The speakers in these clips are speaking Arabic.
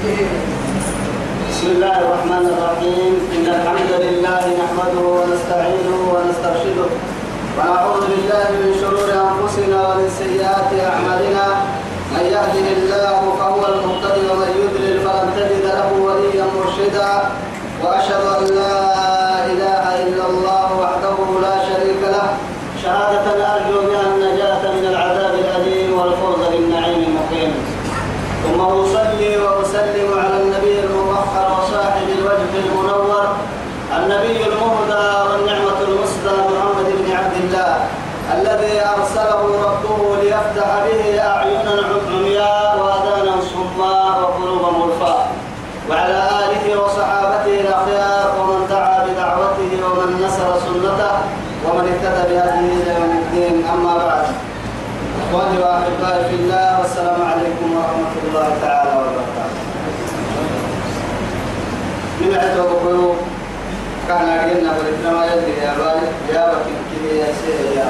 بسم الله الرحمن الرحيم. إن الحمد لله نحمده ونستعينه ونسترشده ونعوذ بالله من شرور أنفسنا ومن سيئات أعمالنا. من يهده الله فهو المهتدي ومن يضلل فلن تجد له وليا مرشدا. وأشهد أن لا إله إلا الله وحده لا شريك له شهادة أرجو بها النجاة من العذاب الأليم والفوز بالنعيم المقيم ثم أصلي وأسلم على النبي المطهر وصاحب الوجه المنور النبي المهدى والنعمة المسدى محمد بن عبد الله الذي أرسله ربه ليفتح به أعينا عمياء وآذانا صماء وقلوبا ملفاء وعلى آله وصحابته الأخيار ومن دعا بدعوته ومن نصر سنته ومن اهتدى بهذه إلى يوم الدين. أما بعد إخواني وأحبائي في الله والسلام عليكم ورحمة الله تعالى وبركاته. من عدو بقلوب كان أرينا ولدنا يدري يا بالي يا وكيل كذي يا سيدي يا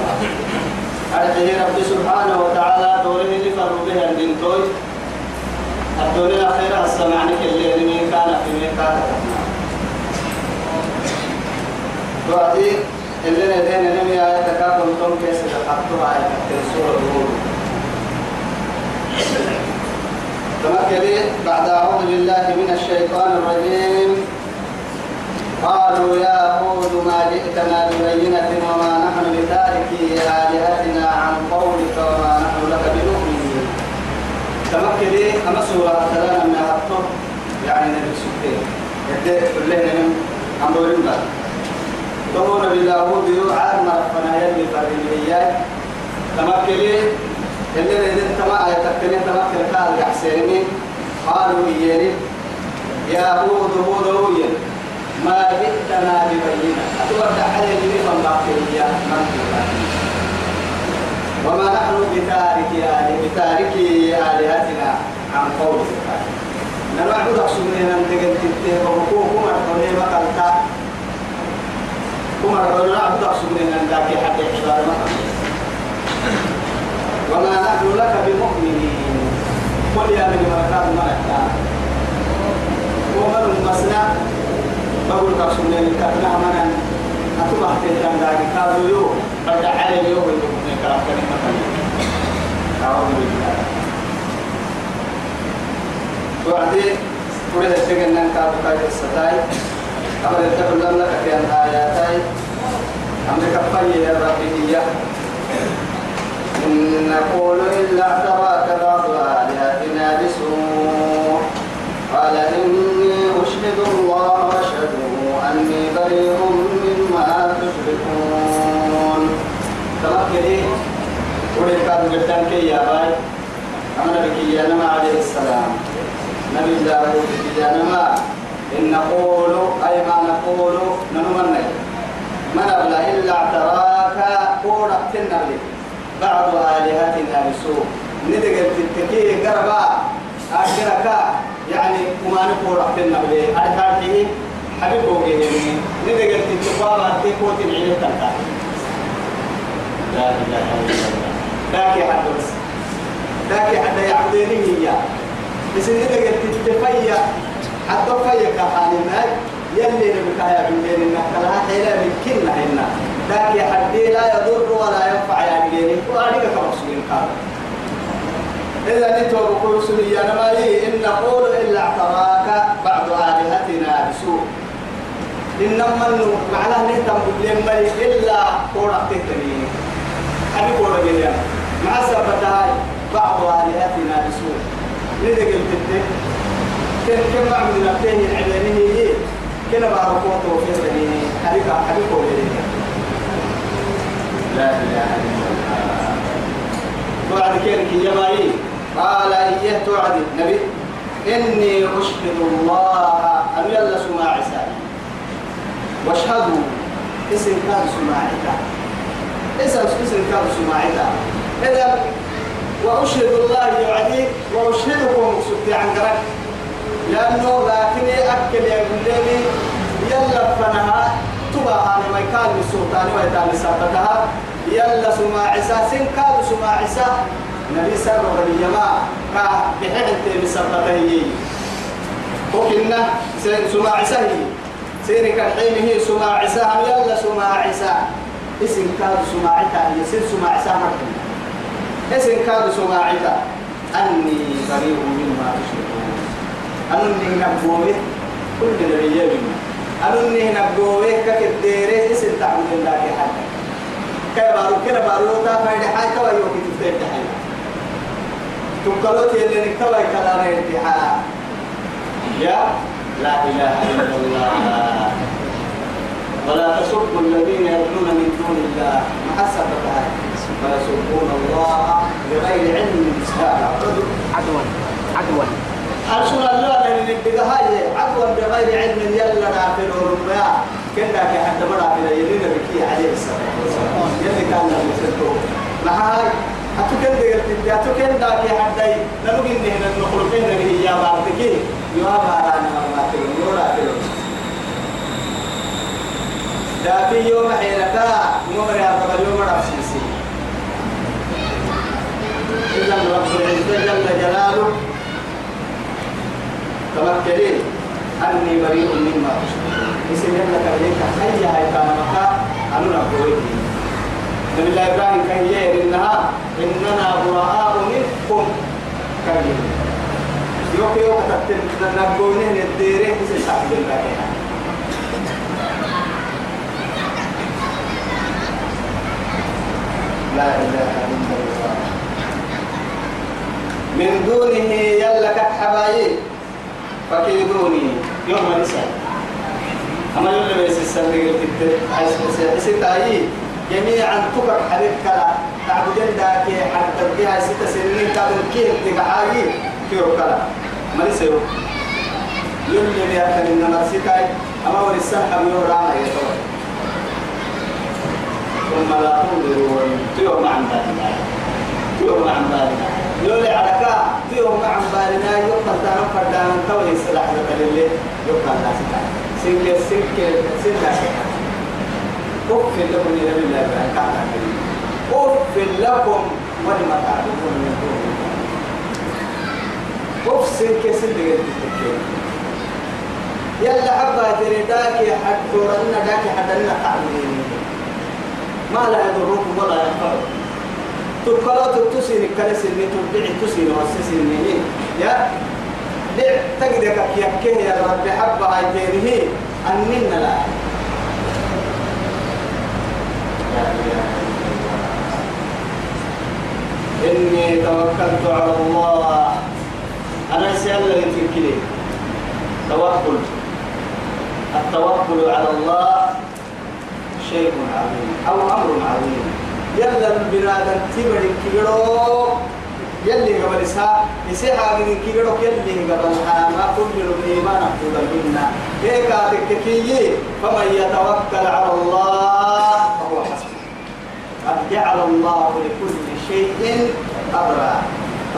أرجه رب سبحانه وتعالى دوره لفر به الدين توي الدنيا خير السمعني كالليل من كان في ميقات. وعدي اللي ندين نمي آية تكاكم توم كيس تحطوا آية تنسور الروح تمكلي بعد أعوذ بالله من الشيطان الرجيم. قالوا يا هود ما جئتنا ببينة وما نحن بتاركي آلهتنا عن قولك وما نحن لك بمؤمنين. تمكلي أما سورة ثلاثة من أحطه يعني نبي سبتين يدي كلنا أمرين بقى تمون بالله بيوعى مرفنا يلي فرمية تمكلي اللي اللي تما يتكلم تمكل قال يحسيني قالوا إياني. يا هود هود هود. ما جئتنا ببينة. أتودع عليه اللي فنبقية وما نحن بتارك آله بتارك آلهتنا عن قولك نرعد أقسمنا أن تجد تتهم وقوم أرحوني مقالتا كما ربنا نعبد أقسمنا أن ذاك حد إحشار وما نحن لك بمؤمنين. قل يا من مركات مركات ومن مسنا بقول أقسمنا لكاتنا منا أتوقع تهتم ذاك كادو يو رجع على يو ويقوم كلام كلمة أعوذ بالله وعدي ولد تجنن كادو كايد الستاي أمر يتكلم لك في آياتي أمر كفاية يا ربي إن نقول إلا اعتراك بعض آلهتنا بسوء قال إني أشهد الله واشهدوا بريء مما تشركون. تمكني ولد كادو جدان كي يا باي. أمر بك يا نما عليه السلام. نبي داود يا نما. إن نقول أي ما نقول ننمني من أبلا إلا اعتراك قول تنبلي بعض آلهتنا بسوء. ندق التكيه قربا أشرك يعني وما نقول تنبلي أركاته حبيب وجهني ندق التكوابا تكوت العيلة تنتا لا إله إلا الله. ذاك حد بس. ذاك حد يعبديني هي بس ندق التكفية حتى فيك حالي ماي يلي نبكى يا بنتين إنك لها حيلة من كنا هنا ذاك يا حدي لا يضر ولا ينفع يا بنتين وأنا كمسلم قال إذا نتوب بقول سنية ما إن نقول إلا اعتراك بعض آلهتنا بسوء. إنما إنه معناه نهتم بالمري إلا قولك تهتمي أبي قولك اليوم مع سبتها بعض آلهتنا بسوء ندق الفتة كن كم بعمل نبتين العلانية هي كنا باركوت وفي سبيني حبيبا حبيبا وليه لا إله إلا الله توعد كيرك يا ماي قال إيه توعد النبي إني أشهد الله أن يلا سماع سائل واشهدوا اسم كان سماعك اسم اسم كان سماعك إذا وأشهد الله يعديك وأشهدكم سبتي عن قرك لأنه لكن أكل يقول لي يلا فنها. تبا أنا ما كان السلطان يتعلم سابتها. يلا سماع عسى سن كاد سماع عسى نبي سر ولي ما. كا بحد تيم سابتها وكنا سماع سهي سيرك الحين هي سماع سهم يلا سماع سهم اسم كاد سماعتا يصير سماع سهم اسم كاد سماعتا أني بريء مما تشركون. أني نبوه كل نبي منا أني نبوه ككديره اسم تعبد الله حتى. كي بارو كنا بارو؟ تا فايد حاجة توا يوم تفتح حاجة تقولوا تيلي نكتب كلام الاتحاد يا؟ لا إله إلا الله. ولا تسبوا الذين يدعون من دون الله. محسبة فيسبون الله بغير علم. عدوا. عدوا. أرسل الله لأن البدهاية عدوا بغير علم. يلا نافل وربيع كنا كحد مرة في يلينا بكي عليه والسلام. يلي كان لهم يسلطوه معاي أتوكل دقل أتوكل داكي حدي. نبغي إنه نخلقين به يا بعضك يا بارانا ما تلون يورا تلون داكي يوم حيرتا نمر يا قبل يوم رأسيسي إذا رب العزة جل جلاله تمكنين أني بريء مما تشركون اسم لك إليك هيا هاي كان مكا أنا نقول نبي الله إبراهيم كان يهر إنها إننا براء منكم كان يوك تتن نقولين الديرة اسم تعبد الله لا إله إلا الله. من دونه يلا كحبايب فكيدوني. يوم النساء أما يوم بس السنة قلت عايز بس تايي جميعا تكر حبيب كلا. تعبدين داك حتى تبقيها ست سنين. قبل كيف تقعاي كيف كلا. ما نسيو اللي بيأكل إنما سيتاي أما ورسان حبيب راما يتوى ثم لا تنظرون. تيوم عن بالنا تيوم عن بالنا لولا عركا تيوم عن بالنا يقطع دارم فردان توي سلاح لكالي يقطع ناسك سنك سنك سنك أف لكم يا نبي الله أف لكم ولما تعبدون من دون أف سنك سنك يلا حبا تريداك حد دورنا داك حدنا تعبدين ما لا يضركم ولا ينفعكم. تقلوا تتسين كنس اللي تبدع تسين وسسين يا دع تقدر كيكه يا رب حبة هاي تيره أننا لا إني توكلت على الله. أنا سأل يتكلي توكل التوكل. على الله شيء عظيم أو أمر عظيم. يلا البنادم تبري كيرو. يلي قبل سا. يسيها من كيرو. يلي قبل ما كل الإيمان أفضل منا. هيك تككي فمن يتوكل على الله فهو حسبه. قد جعل الله لكل شيء أمرا.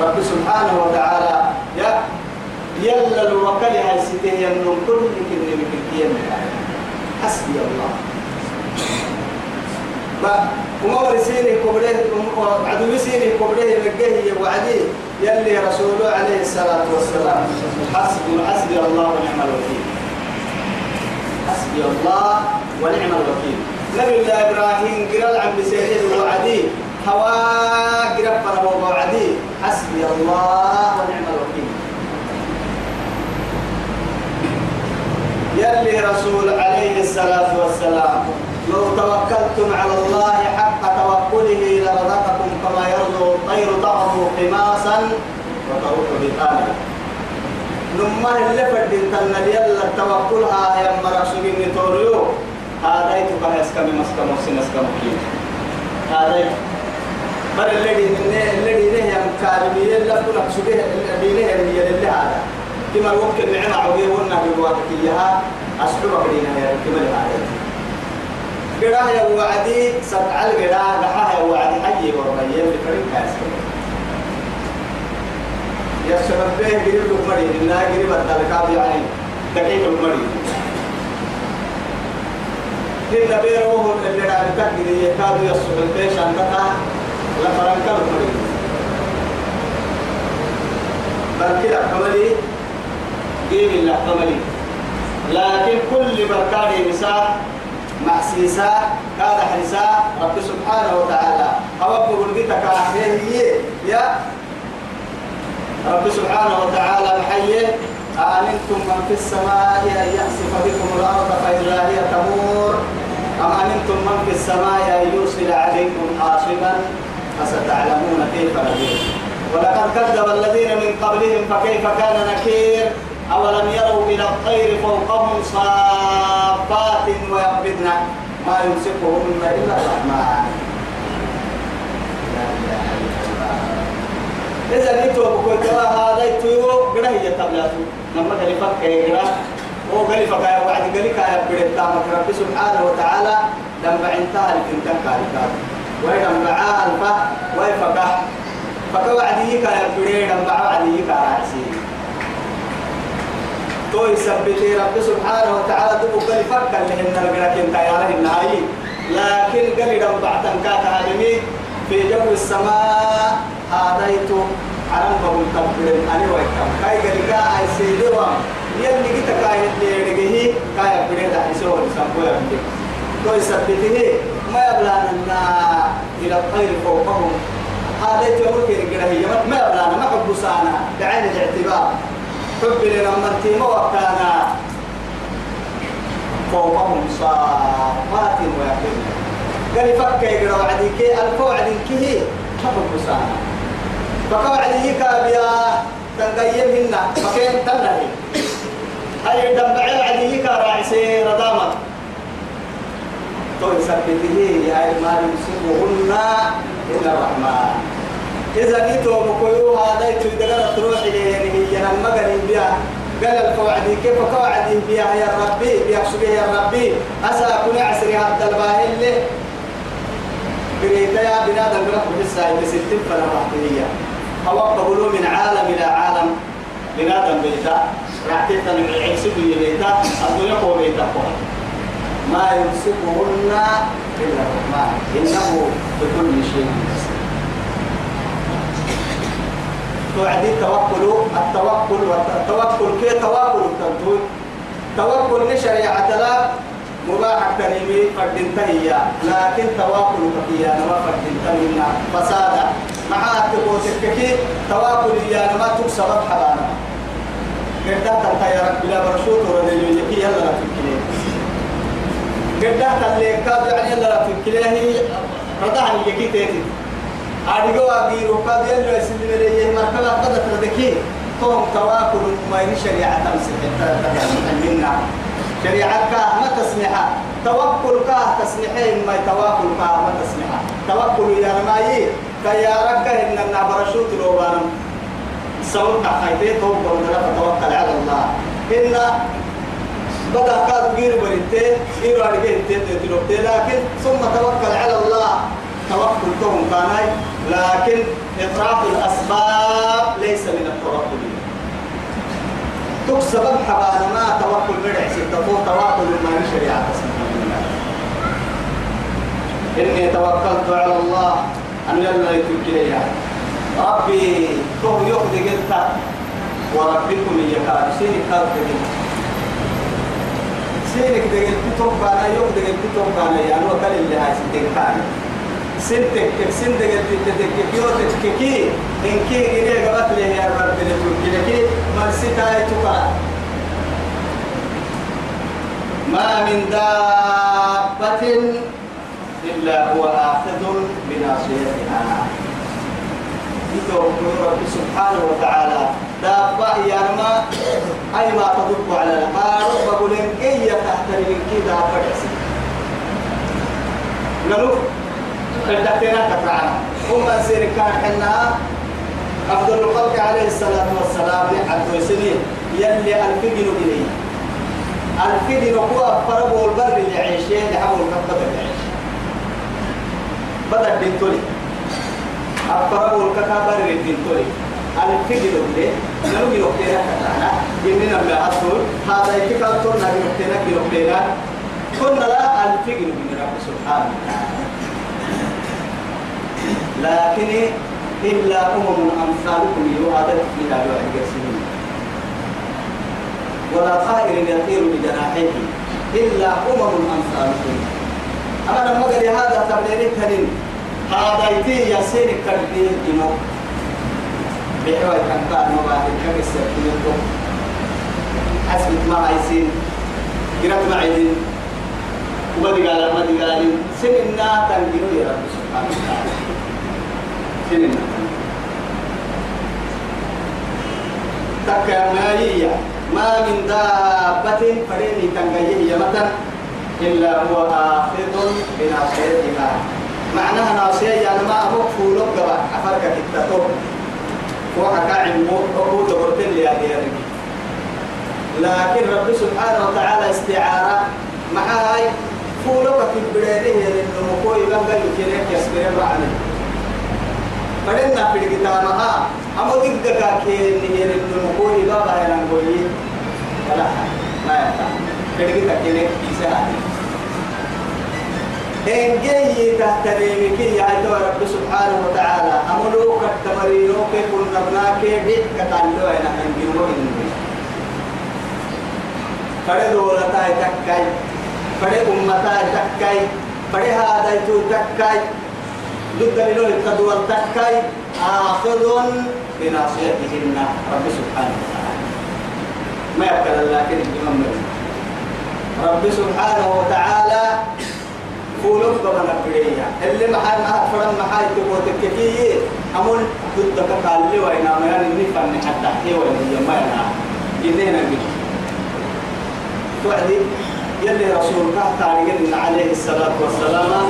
رب سبحانه وتعالى يا يلا الوكل هاي سيده ينم كل كلمة بكيان حسبي الله. ما وما ورسيني كبره عدو سيني كبره يلقيه وعدي يلي رسوله عليه الصلاة والسلام. حسبي حسبي الله ونعم الوكيل. حسبي الله ونعم الوكيل. نبي الله إبراهيم قرال عن بسيره وعدي. هوا قرب فرمو وعدي حسبي الله ونعم الوكيل يلي رسول عليه الصلاة والسلام لو توكلتم على الله حق توكله لرزقكم كما يرزق الطير تغدو حماسا وتروح بطانا نما اللي فدين تن يلا توكلها يا مرسول نتوريو هذا يتبع اسكم مسكم سنسكم كي هذا بل الذي الذي نه يا مكارمي لا كل سبيه الذي نه اللي اللي هذا. كما الوقت النعمة عوية والنبي بواتك إياها أسحب بدينا يا كما هذا قراه يا وعدي سبع القراه لحاه يا وعدي حي ورمية بكريم كاسر يا سبب به قريب المري إنها قريب الدلكات يعني دقيق المري إن بيروه اللي رأى تكدي يكاد يصبح البيش أن لكن كل بركان نساء محسيسا كاد حرسا رب سبحانه وتعالى. أوقف قلبتك هي يا رب سبحانه وتعالى محيي أأمنتم من في السماء أن يخسف بكم الأرض فإذا هي تمور. أم أمنتم من في السماء أن يرسل عليكم حاصبا؟ فستعلمون كيف نذير؟ ولقد كذب الذين من قبلهم فكيف كان نكير؟ أولم يروا إلى الطير فوقهم صافات ويقبضن ما يمسكهن إلا الرحمن. إذا نيتوا بقول ترى هذا يتوي قرا هي تبلاتو لما قال فك قرا هو قال فك يا وعد قال لك يا بريت تامك رب سبحانه وتعالى لما انتهى لكن كان ويدم معاه الفا ويفكه فك وعديك يا بريت لما وعديك راسي تو يثبت رب سبحانه وتعالى دبو قال فك اللي هن القرا كنت يا النهاي لكن قال لهم بعد أن كان في جو السماء آديت عرم بقول تبرن أنا ويكم كاي قال أي سيدي وام. يلي جيت كاي اللي رجعه كاي يسوع السبوع يمدي تو يثبته ما يبلغنا إلى الطير فوقهم. يوم كي رجعه يوم ما يبلغنا ما حب سانا. بعين الاعتبار. حب لنا من تيم وقتنا فوقهم صافات ويقين. قال فك يقرا وعديك الف وعديك هي. ما حب سانا. فقال عليه كابيا. تنقيمهن فكين تنهي هاي دمعي عليه كراعسي رداما تو يثبته يا ما يمسكهن إلا الرحمن. إذا نيتو بكيو هذا يتدقر تروح إليه هي قال بها قال القواعدي كيف قواعدي بها يا ربي بها شبه يا ربي. أسا كل عسري هذا الباهل بريتا يا بنادم رب بسا يتسلتم فلا رحمية توقفوا من عالم إلى عالم. بنادم بيتا. رعتيتا من العيسب بيتا. الدنيا هو بيتا. ما يمسكهن إلا الرحمن. إنه بكل شيء توعدي التوكل التوكل والتوكل كي توكل التنتوي توكل لشريعة لا مباح كريمي فردين تهيا لكن تواكل فكيا نما فردين تهينا فسادا معاه تبوتككي تواكل يا نما تكسب حلانا قدها تنتيرك بلا برشوت ورد يجيكي يلا لا قدها تليكاد يعني يلا لا تكليه ردها يجيكي تيتي. أديكوا أبيرو قد يلو يسلم لي مركبة قد تردكي توم تواكل ما شريعة تمسك منا شريعة كاه ما تسمحها توكل كاه تسمحين ما توكل كاه ما تسمحها توكل يا رماي كيارك إن النعبرشوت لو بانم سوى حيث توكل ولا فتوكل على الله. إن بدأ كاد غير بريته غير عليه تلوته لكن ثم توكل على الله. توكل توم كاناي لكن إطراف الأسباب ليس من التوكل. تكسب حبانا ما توكل بدع ستة توكل ما شريعة إني توكلت على الله أن يلا يتوكل ربي تو يخدي قلت وربكم إياك كاد قلت سينك دقل كتب بانا يخدي قلت كتب بانا يعني وكل اللي هاي ستين كان سنتك سن دقل تتك يوتك كي إن كي إليه قبط لي يا رب لتوكل كي مرسيتا يتوكل ما من دابة إلا هو آخذ بناصيتها يتوكل رب سبحانه وتعالى. دابة يا ما أي ما تدق على الحال بقول إن كي تحت كي دابة نلوف قدتنا تقرعنا هم سير كان حنا. أفضل الخلق عليه الصلاة والسلام عبد سنين يلي الفجر إليه الفجر هو فربو البر اللي عيشين لحول كبة العيش بدأ بنتولي. أفربو الككابر بنتولي الفجر اللي نلو يوكينا كتانا إننا من أصول هذا يتكال تورنا يوكينا يوكينا. كنا لا الفجر من رب سبحانه لكن إلا أمم أمثالكم يوعدت في هذا الجسمين ولا طائر يطير بجناحيه. إلا أمم أمثالكم. أما لما قال هذا تبليري كريم هذا يتي يسير كربية الدمو بحوى كان مباهي كبسر كنتم حسبت ما عايزين. قرأت ما عايزين وبدي قال ما دي قال سننا تنجيو يا رب سبحانه وتعالى. سننا تكا مالية ما من دابة فريني تنجيه متى؟ إلا هو آخذ بناصيتها معناها ناصية يعني ما هو فولوك قبع أفرك كتتوب وحكا عمو أبو دبرتين لي هذه لكن رب سبحانه وتعالى استعارة مع هاي فولوك في البلاد لأنه مكوي بنقل يكينيك يسكرين رعني فلنا في الكتابة أما دقك كين لأنه مكوي بابا ينقل ولا ما يفتح في الكتابة كينيك يساعد إن جاي تحت ريمك يا رب سبحانه وتعالى. أملوك التمرينوك كل نبناك بيت كتالو أنا أنجلو إنجلو فڑے دولتا تکائی فڑے امتا تکائی فڑے هذا تو تكاي. ضد له التدور تكاي. آخذ بناصيتهن رب سبحانه وتعالى. ما يبقى لكن الإمام رب سبحانه وتعالى فولوك بمن أبريا اللي محل فرم محل تقول تكفيه أمون ضد كقال لي وين ما يعني نفهم حتى هي وين هي ما يعني جنينا بيه توعدي يلي رسول الله عليه الصلاة والسلام.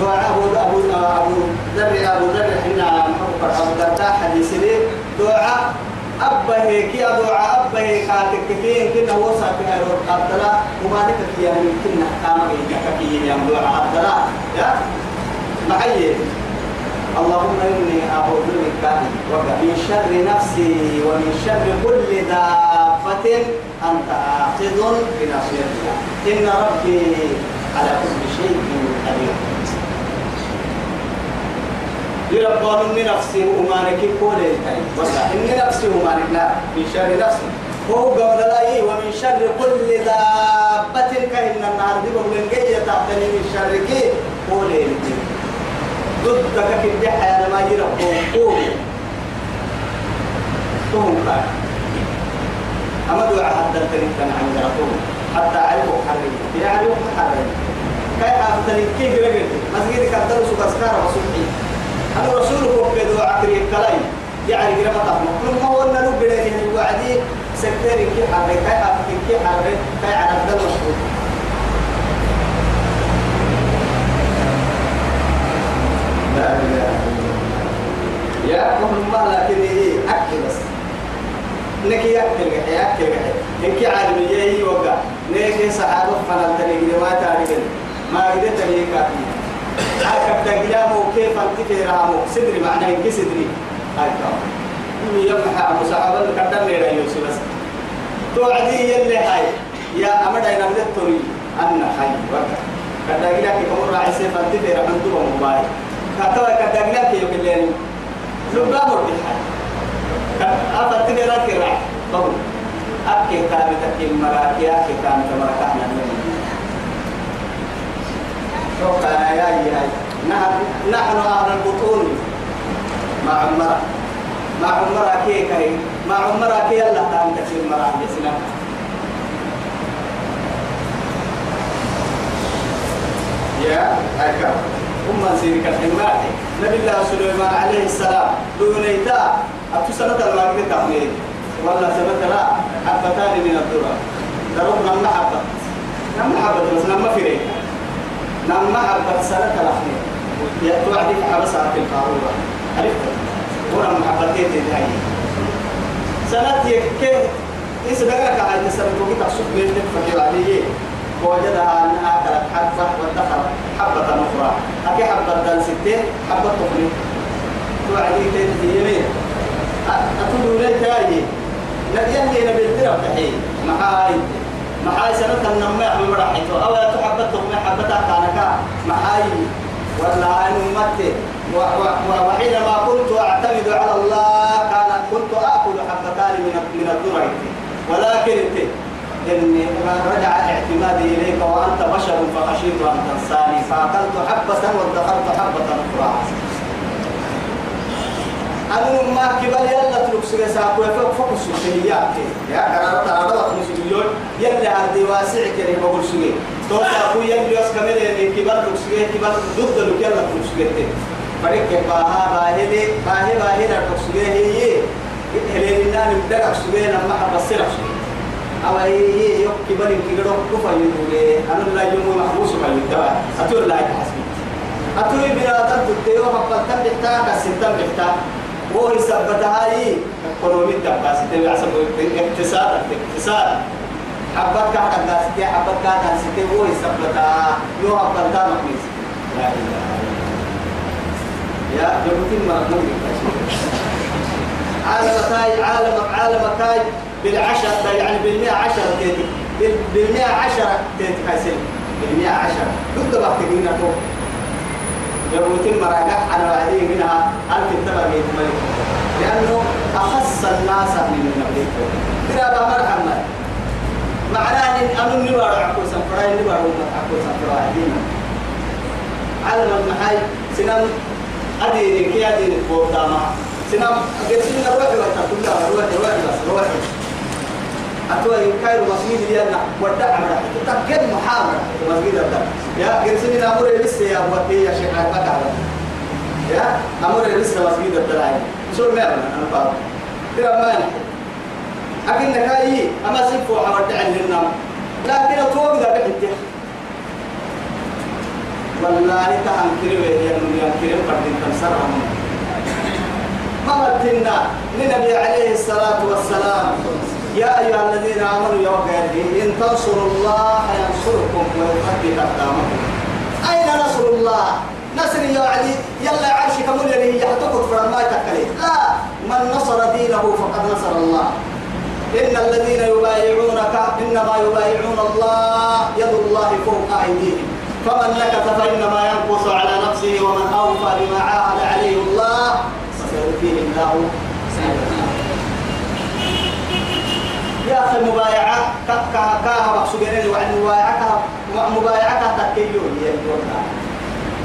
دعاء أبو أبو أبو ذر أبو ذر حنا أبو درداء حديث لي دعاء أبا هيك يا دعاء أبا هيك هاتك كثير كنا في هيرو أبدلا وبارك في يعني كنا كام هيك كثير يا دعاء أبدلا يا؟ معي. اللهم إني أعوذ بك من شر نفسي ومن شر كل دابة أنت آخذ بناصيتها إن ربي على كل شيء قدير. يربون من نفسي ومانك كل وسا إن نفسي ومانك لا من شر نفسي. هو قبل لا ومن شر كل دابة كهن النهار دي ومن جاية تعتني من شر كي؟ كل ضدك كده حياة ما يربون قوم قوم قال أما دعاء حتى التريد عن رسول حتى عرفوا حرين يعني حرين كي أفتني كيف رجل مسجد كدر سكسكار وسبحي أنا رسولكم بدعاء كريم كلاي يعني كده ما تفهم. كل ما هو إنه بدأ الوعدي سكتير كي حرين كي أفتني كي حرين كي على الدل مشهور لا إله إلا الله. يا محمد لكن إيه؟ أكل بس. نك يأكل قحي يأكل قحي. إنك عالم يجي وقع. نيك صحابة فنال تنيك ما تعرف ما قدرت تنيك كافي أكب تقلامه كيف أنت في رامو سدري معناه إنك سدري هاي كام يمحى مصحابة الكتر ليرا يوسف بس. توعدي يلي هاي. يا أمد أين أمد التوري أنا هاي وقع كتاقلا كي كمر راعي سيف أنت في رامو تبا مباي كتاقلا كتاقلا كي يقلين لبامر بالحاج أفا تني راكي راح بقول أكي كامي تكي مراكي أكي كامي تمراكي شوف يا يا نحن نحن أهل البطون. مع عمرة مع عمرة كي كي مع عمرة كي الله تعالى كثير مراكي سنة يا أكبر أم سيرك الحماء نبي الله سليمان عليه السلام. دونيتا أبو سنة الماغرب تحميل ولا سبت لا. حبتان من الذرة دروب نم حبة نم حبة بس نم فريق نم حبة سنة الأخير يا توعدك حبسها في القارورة عرفت؟ ونم حبتين هاي سنة يكيه إيش دقرك على السنة توقي تحسب من فكر عليه ووجدها أنها أكلت حبة وادخرت حبة أخرى. أكي حبة دان ستين حبة تخلي توعدي تنتهي يمين أتقول لي تاجي يلي نبي الدرب تحي معاي معاي سنة النماء من مرحيته أو تحبت تخلي حبة كانك معاي ولا أن أمتي وحينما كنت أعتمد على الله كان كنت آكل حبتان من من الذرة ولكن انت إني رجع اعتمادي إليك وأنت بشر فخشيت أن تنساني. فأكلت حبة وادخرت حبة أخرى. أنا ما كبر يلا تلوك سجى ساكو يفوق فوق السجيات يا كرارة عرضة مسجيون يلا عندي واسع كريم بقول سجى تو ساكو يلا يوس كمل اللي كبر لوك سجى كبر ضد لوك يلا تلوك سجى فريق باها باهلي باهي باهي لا تلوك سجى هي لنا نبدأ سجى لما حبصير سجى أو هي يوم كبر كبر كفا يدوري أنا لا يوم محبوس بالدواء أتول لا يحسب أتول بلا تنتهي وحبل تنتهي كسنتم بحتا هو يثبتها هي قلوب الدباس تبع سبب اقتصاد اقتصاد. حبك كان الناس تي حبك كان الناس تي هو يثبتها يو حبل تام مقيس لا إله يا جبتين ما عالم كاي عالم عالم كاي بالعشر يعني بالمئة عشر تيتي. بالمئة عشرة تيتي كايسين بالمئة عشرة. ضد بقى تجينا فوق. يومتين مراجع على وعدي منها ألف تبع بيت ملك. لأنه أخص الناس من الملك ترى بمرحمة معناه إن أمن نبار عكو سفراي نبار عكو سفراي دينا علم المحاي سنم أديني كي أديني فوق داما سنم قرسين روحي وتقول روحي روحي بس روحي. أتوى كايرو مسجد لينا ودع مرة تكن محامرة مسجد الدم يا قرسني نامور لسه يا أبوتي يا شيخ عبد الله يا أمور لسه مسجد الدم شو ما أنا بقول ترى ما أكن نكاي أما سيفو حودع لنا لكن أتوى بذا بحته والله تهم كريم يا من كريم بدين تنصرهم ما بدنا لنبي عليه الصلاة والسلام. يا أيها الذين آمنوا يا وقاله إن تنصروا الله ينصركم ويثبت أقدامكم. أين نصر الله؟ نصر يا علي يلا عرشك اللي يحتقد فرما تكلي لا من نصر دينه فقد نصر الله. إن الذين يبايعونك إنما يبايعون الله يد الله فوق أيديهم. فمن نكث فإنما ينقص على نفسه ومن أوفى بما عاهد عليه الله فسيؤتيه الله. يا أخي مبايعة كا كا كا مقصودين وعن مبايعة مبايعة تكيو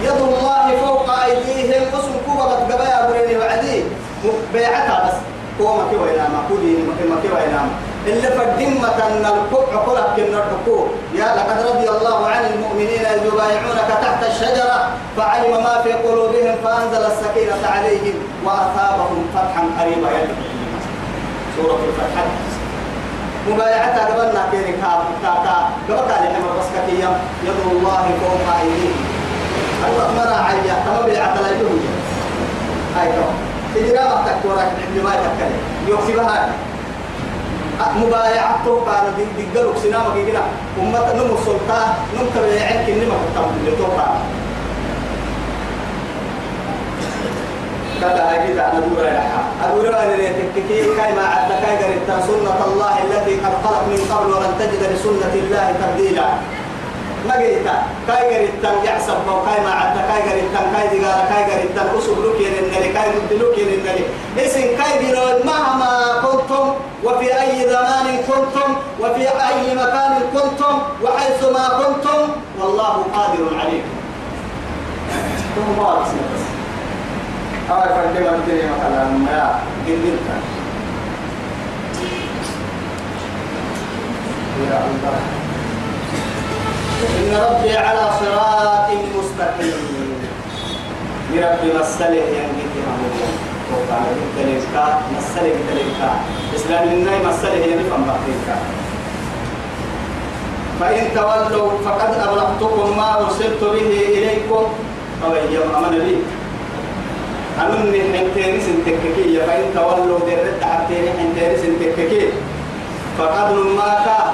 يد الله فوق أيديهم. اسم كوبا بتقبايا بريني وعدي. بيعتها بس. هو ما كي وينام كودي ما كي وينام؟ اللي فالدمة أن الكوع قلت كن الحقوق يا لقد رضي الله عن المؤمنين إذ يبايعونك تحت الشجرة فعلم ما في قلوبهم فأنزل السكينة عليهم وأثابهم فتحا قريبا. سورة الفتح مبايعتها قبلنا كيري كاب كاكا قبل كان يحمل بس كتيا يد الله فوق أيديهم الله مرا عيا تما بيعت لا يجوز هاي كم إجراء تكورك عندما تكلم يوكسبها مبايعته كان دقلوك سنامك كده أمة نمو السلطان نم تبعين كنما كتاب اللي توقع لها أدورا اللي تكتكي كاي ما عدت كاي سنة الله التي قد خلق من قبل ولن تجد لسنة الله تبديلا ما قريت كاي قريت يحسب ما كاي ما عدت كاي قريت كاي دقال كاي قريت أسب لك يننلي كاي مد لك يننلي اسم كاي بنود مهما كنتم وفي أي زمان كنتم وفي أي مكان كنتم وحيث ما كنتم والله قادر عليكم ثم بارك هاي فردي ما بدري مثلا ما قلت يا الله إن ربي على صراط مستقيم لربي مسألة ينجد محمود وقال تلك مسألة تلك إسلام لنا فإن تولوا فقد أبلغتكم ما أرسلت به إليكم. أو يوم أمن لي أنني حنتين سنتككي فإن تولوا درد حتين حنتين سنتككي فقد ما كان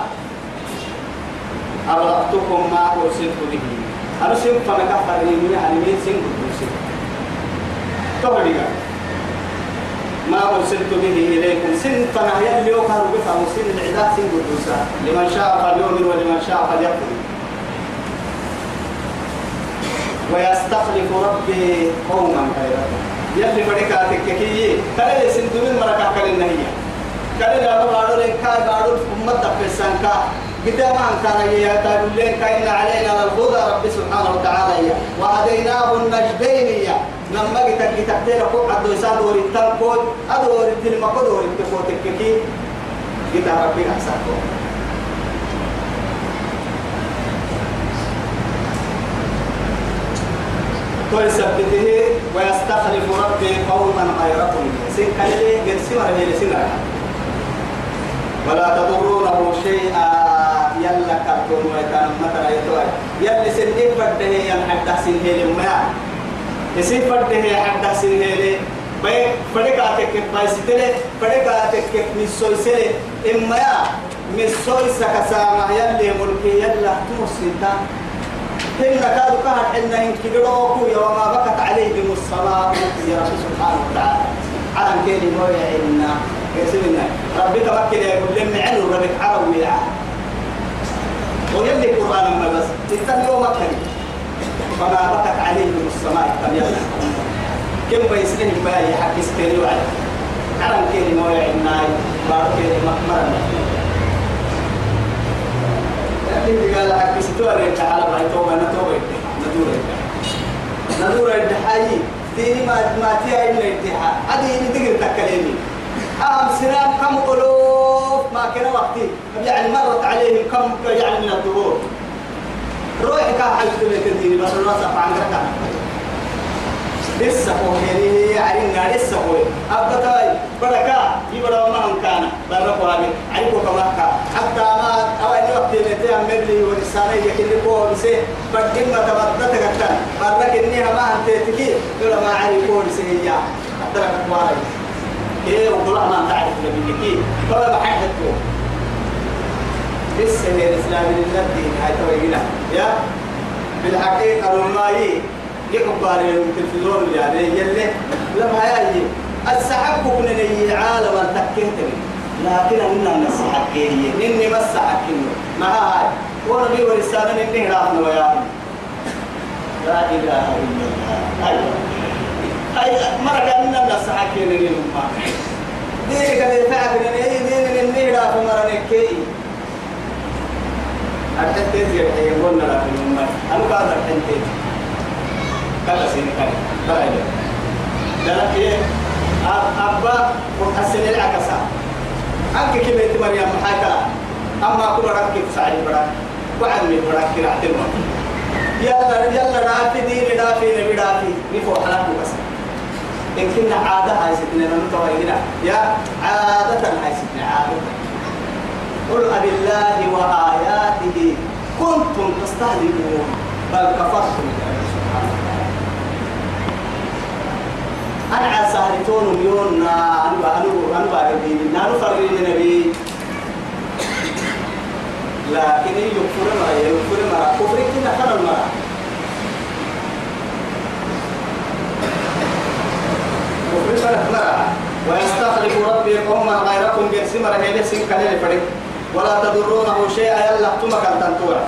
أبلغتكم ما أرسلت به أنا سين فانا كفرني يعني مين سين قدوسي تقولي ما أرسلت به إليكم سن فانا يلي وكان بفهم سن العداد سن قدوسا لمن شاء فليؤمن ولمن شاء فليكفر ويستخلف ربي قوما غيركم يلي مريكا تككي كلا يسندون مركا كلا النهية كان لا بارو لين كاي بارو أمة تفسان كا. قدام أن كان يا لين كاين علينا الهدى رب سبحانه وتعالى وهديناه النجدين يا. لما جيت جيت تحتير فوق عدو يساد وري تنقود أدو وري تلمكود وري تفوتك كي جيت ربي أحسن. ويثبته ويستخلف ربي قوما غيركم. كلي جنسي ولا هي سنة ولا تضرونه شيئا. يلا كرتون ويكان مثلا يتوي يلا سنين فرده ين حتى سنين ما يسين فرده حتى سنين باي فرده كاتك باي ستله فرده كاتك مسوي سله إما مسوي سكسامة. يلا ملكي يلا تمسيتا هن كادوا كهر إن إن كدروكو يوم ما بكت عليهم السماء يا رب سبحانه وتعالى. على كيل نويا إن كسبنا ربك مكة يقول لهم عنو ربك عربي يا ويلي القرآن ما بس تتبعوا مكة فما بكت عليهم السماء تبينا كم بيسلهم بها يحكي سكري وعلى على كيل نويا إن بارك مكمرنا لكن قال ستوى ريت على ما يتوبة نتوبة ندورة ندورة الدحاي ديني ما ما تيا إلا الدحاء هذه اللي تقدر تكلمني أهم سنام كم ألوف ما كان وقتي يعني مرت عليهم كم يعني من الدهور كان حاجة لك. الدين بس الناس عن ركعة لسه يعني يعني لسه هو أبدا بركة. يبرا ما هم كان بركة هذه كما كان حتى ما أول وقت اللي تعمل لي ورسالة يكلي كون سي بدين ما تبدأ تكتر بركة إنها ما أنت تكي ولا ما علي كون سي هي حتى لك تواري إيه وكل ما تعرف نبي كي فما بحثته لسه الإسلام للدين هاي توينا يا بالحقيقة لما يقبل التلفزيون يعني يلي لما هاي السحب كنا ني عالم تكيت لكن أنا نسحب هي نني بس حكينا ما هاي. ونبي ورسالة نني رافنا ويا لا إله إلا الله. أيوة. أي مرة كنا نسحب هي نني لما دي كده فعل نني نني نني رافنا مرة نكي أتتت يا يقولنا لا في المال أنا قادر أتتت كذا سين كذا كذا لا إيه؟ أبا وحسن العكسة. أنك كم أنت مريم؟ حكا أما كل ركب سعي برا. وعلمي برا كرا تلما يلا يلا رافي دين رافي نبي رافي. نفو حلاك بس. إن كنا عادة هاي ستنا نمتوى يا عادة هاي ستنا عادة. قل أبي الله وآياته كنتم تستهزئون. بل كفرتم أنا على سهرتون مليون أنا أنا أنا بعدين أنا فرقين النبي لكن يكفر ما يكفر ما. كفر كنا خنا ما. كفر ما. ويستخلف ربي قوما غيركم مرة هي لسه كلام فريق. ولا تضرونه شيئا يلا تمك تنتوع.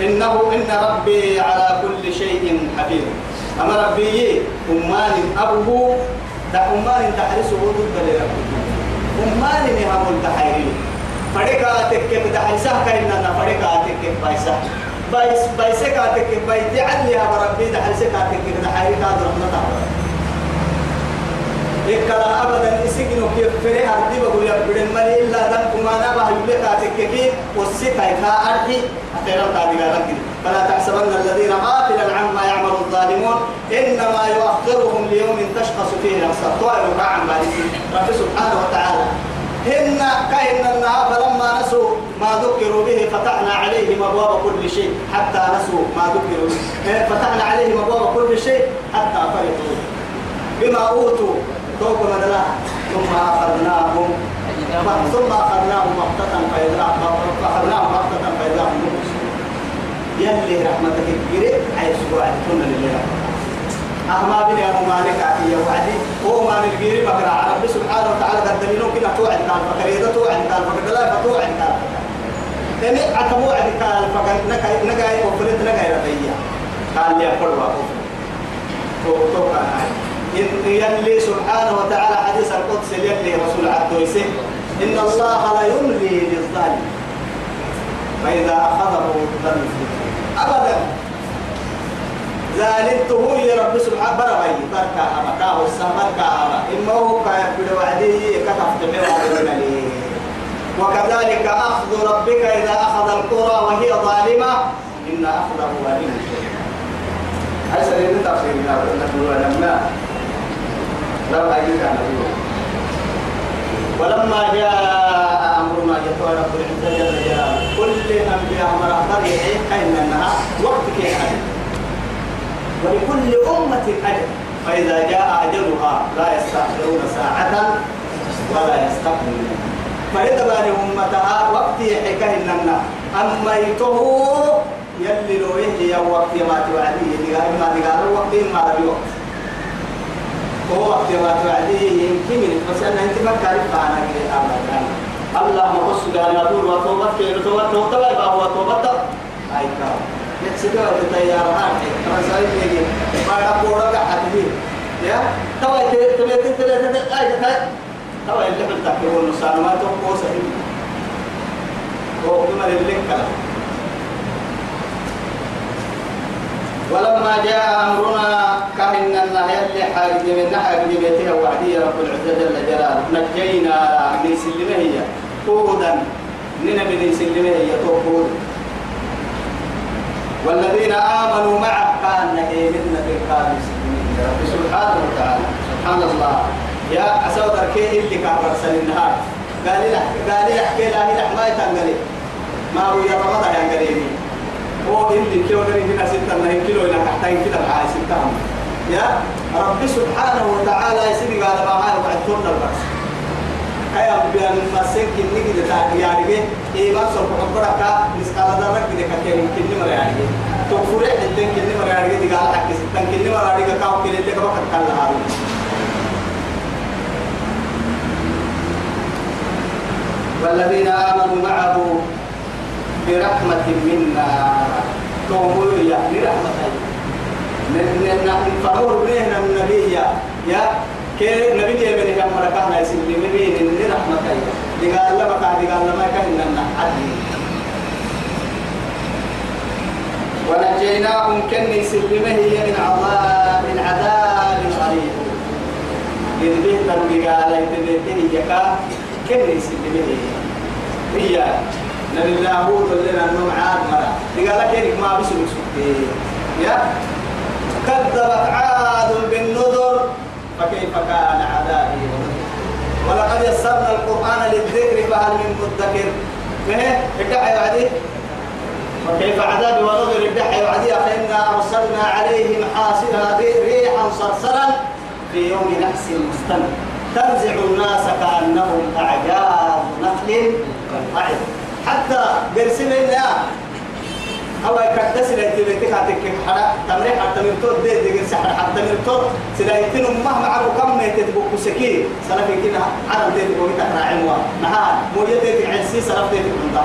إنه إن ربي على كل شيء حفيظ. أما ربي أمان أبوه دا أمان تحرسه ضد لربه أمان نهم التحيرين فريقا تكك دحيسا كأننا فريقا تكك بايسا بايس بايسا كاتك بايس. علي يا ربي دحيسا كاتك دحيري كاد رحمة إكلا أبدا إسكنو كيف فري هردي بقول يا بدن مالي إلا دم كمانا بهيولة كاتك كي والسكاي كأرحي أخيرا تادي قالك فلا تحسبن الذين غافلا عما يعمل الظالمون إنما يؤخرهم ليوم تشخص فيه الأبصار طائر ذلك. رب سبحانه وتعالى. إن كأن النهار فلما نسوا ما ذكروا به فتحنا عليهم أبواب كل شيء حتى نسوا ما ذكروا به. فتحنا عليهم أبواب كل شيء حتى فرحوا. بما أوتوا توق مدلا ثم أخذناهم. ثم أخذناهم بغتة فإذا أخذناهم بغتة فإذا هم يلي رحمتك الكبيرة سبوع تكون لله أهما بني أبو مالك عفية وعدي هو ما نلقيري بقرا رب سبحانه وتعالى. قد دليلون كنا توعد قال فكر إذا توعد قال فكر لا فتوعد قال تاني عتبو عد فكر نكاي نكاي وفرت نكاي ربيع قال لي وأقول تو تو كان يلي سبحانه وتعالى حديث القدس يلي رسول عبد ويسه إن الله لا يملي للظالم. فإذا أخذه لم يفلته أبدا. زالته يا رب سبحانه بربي. بركة أما كاه السمر كاه إما هو كاي في وعده كتفت وكذلك أخذ ربك إذا أخذ القرى وهي ظالمة. إن أخذه أليم هاي سنين تفسير لا نقول لما لو أجيك على ولما جاء أمرنا جلاله كل أنبياء مرة طريقين كأن أنها وقت كيف ولكل أمة أجل فإذا جاء أجلها لا يستأخرون ساعة ولا يستقبلون فإذا بان أمتها وقت حكاه لنا أما يتوه يلي لو يهي وقت ما توعديه ما قال وقت ما ربي وقت هو وقت ما توعديه يمكن بس أنا أنت ما تعرف أنا كده الله ما قص قال وتوبة كيف توبة توبة يبقى هو توبة أي كلام يكسبها بالطيارة هاي رسائل يجي ما لك حتى يا توا تلي أي تلي توا اللي بتحكي نصان ما تقول سهل هو بما للك كلام ولما جاء أمرنا كهن النهي اللي حاجة من نحى بجبيتها وعدي رب العزة جل جلاله نجينا من سلمه هي هودا ننا من سلمه هي توقود والذين آمنوا معه كان نهيمنا في القادم رب سبحانه وتعالى. سبحان الله. يا أسود أركيه اللي كان رسل النهار قال لي قال لي احكي لا هي ما يتنقلي. ما هو يا رمضان يا قريبي هو اللي كيلو غير هنا ستة ما كيلو هنا حتى كده معاي ستة. يا رب سبحانه وتعالى يسير قال ما معاي وبعد تورنا البرس هاي أبيان مسك كني كده تاعي يعني إيه ما سوف أقبلك مسكال دارك كده كتير كني مرة يعني تكفر حتى كني مرة يعني دي قال حكي ستة كني مرة يعني كاو كده اللي كبر كتكلم هذا والذين آمنوا معه برحمة منا. توموا يا برحمة. من من يا. كي نبي يا بني كم مركنا يسلم من من رحمة يا قال لما كان قال لما كان لنا. عدل ونجيناهم كن يسلمه من عذاب من عذاب غريب إذ به تنبي قال يتبته يكا كن يسلمه هي؟ نبي الله هود لنا أنه عاد مرة. قال لك ما بسلك سكتي يا؟ كذبت عاد بالنذر. فكيف كان عذابي ولقد يسرنا القرآن للذكر فهل من مدكر؟ فهي ادعي بعدي وكيف عذابي ونذر؟ ادعي بعدي فإنا أرسلنا عليهم حاصلا ريحا صرصرا في يوم نحس مستمر. تنزع الناس كأنهم أعجاز نخل قاعد حتى إلا أو يكدس إلى تبيتك هتك حدا؟ تمريح حتى من تود دي دي قرس حتى من تود. سلايتين مهما عرو كم تتبقى سكين سلف كنا عرب دي تبقى تكرا عموا نهار. موجة دي عسي سلف دي تبقى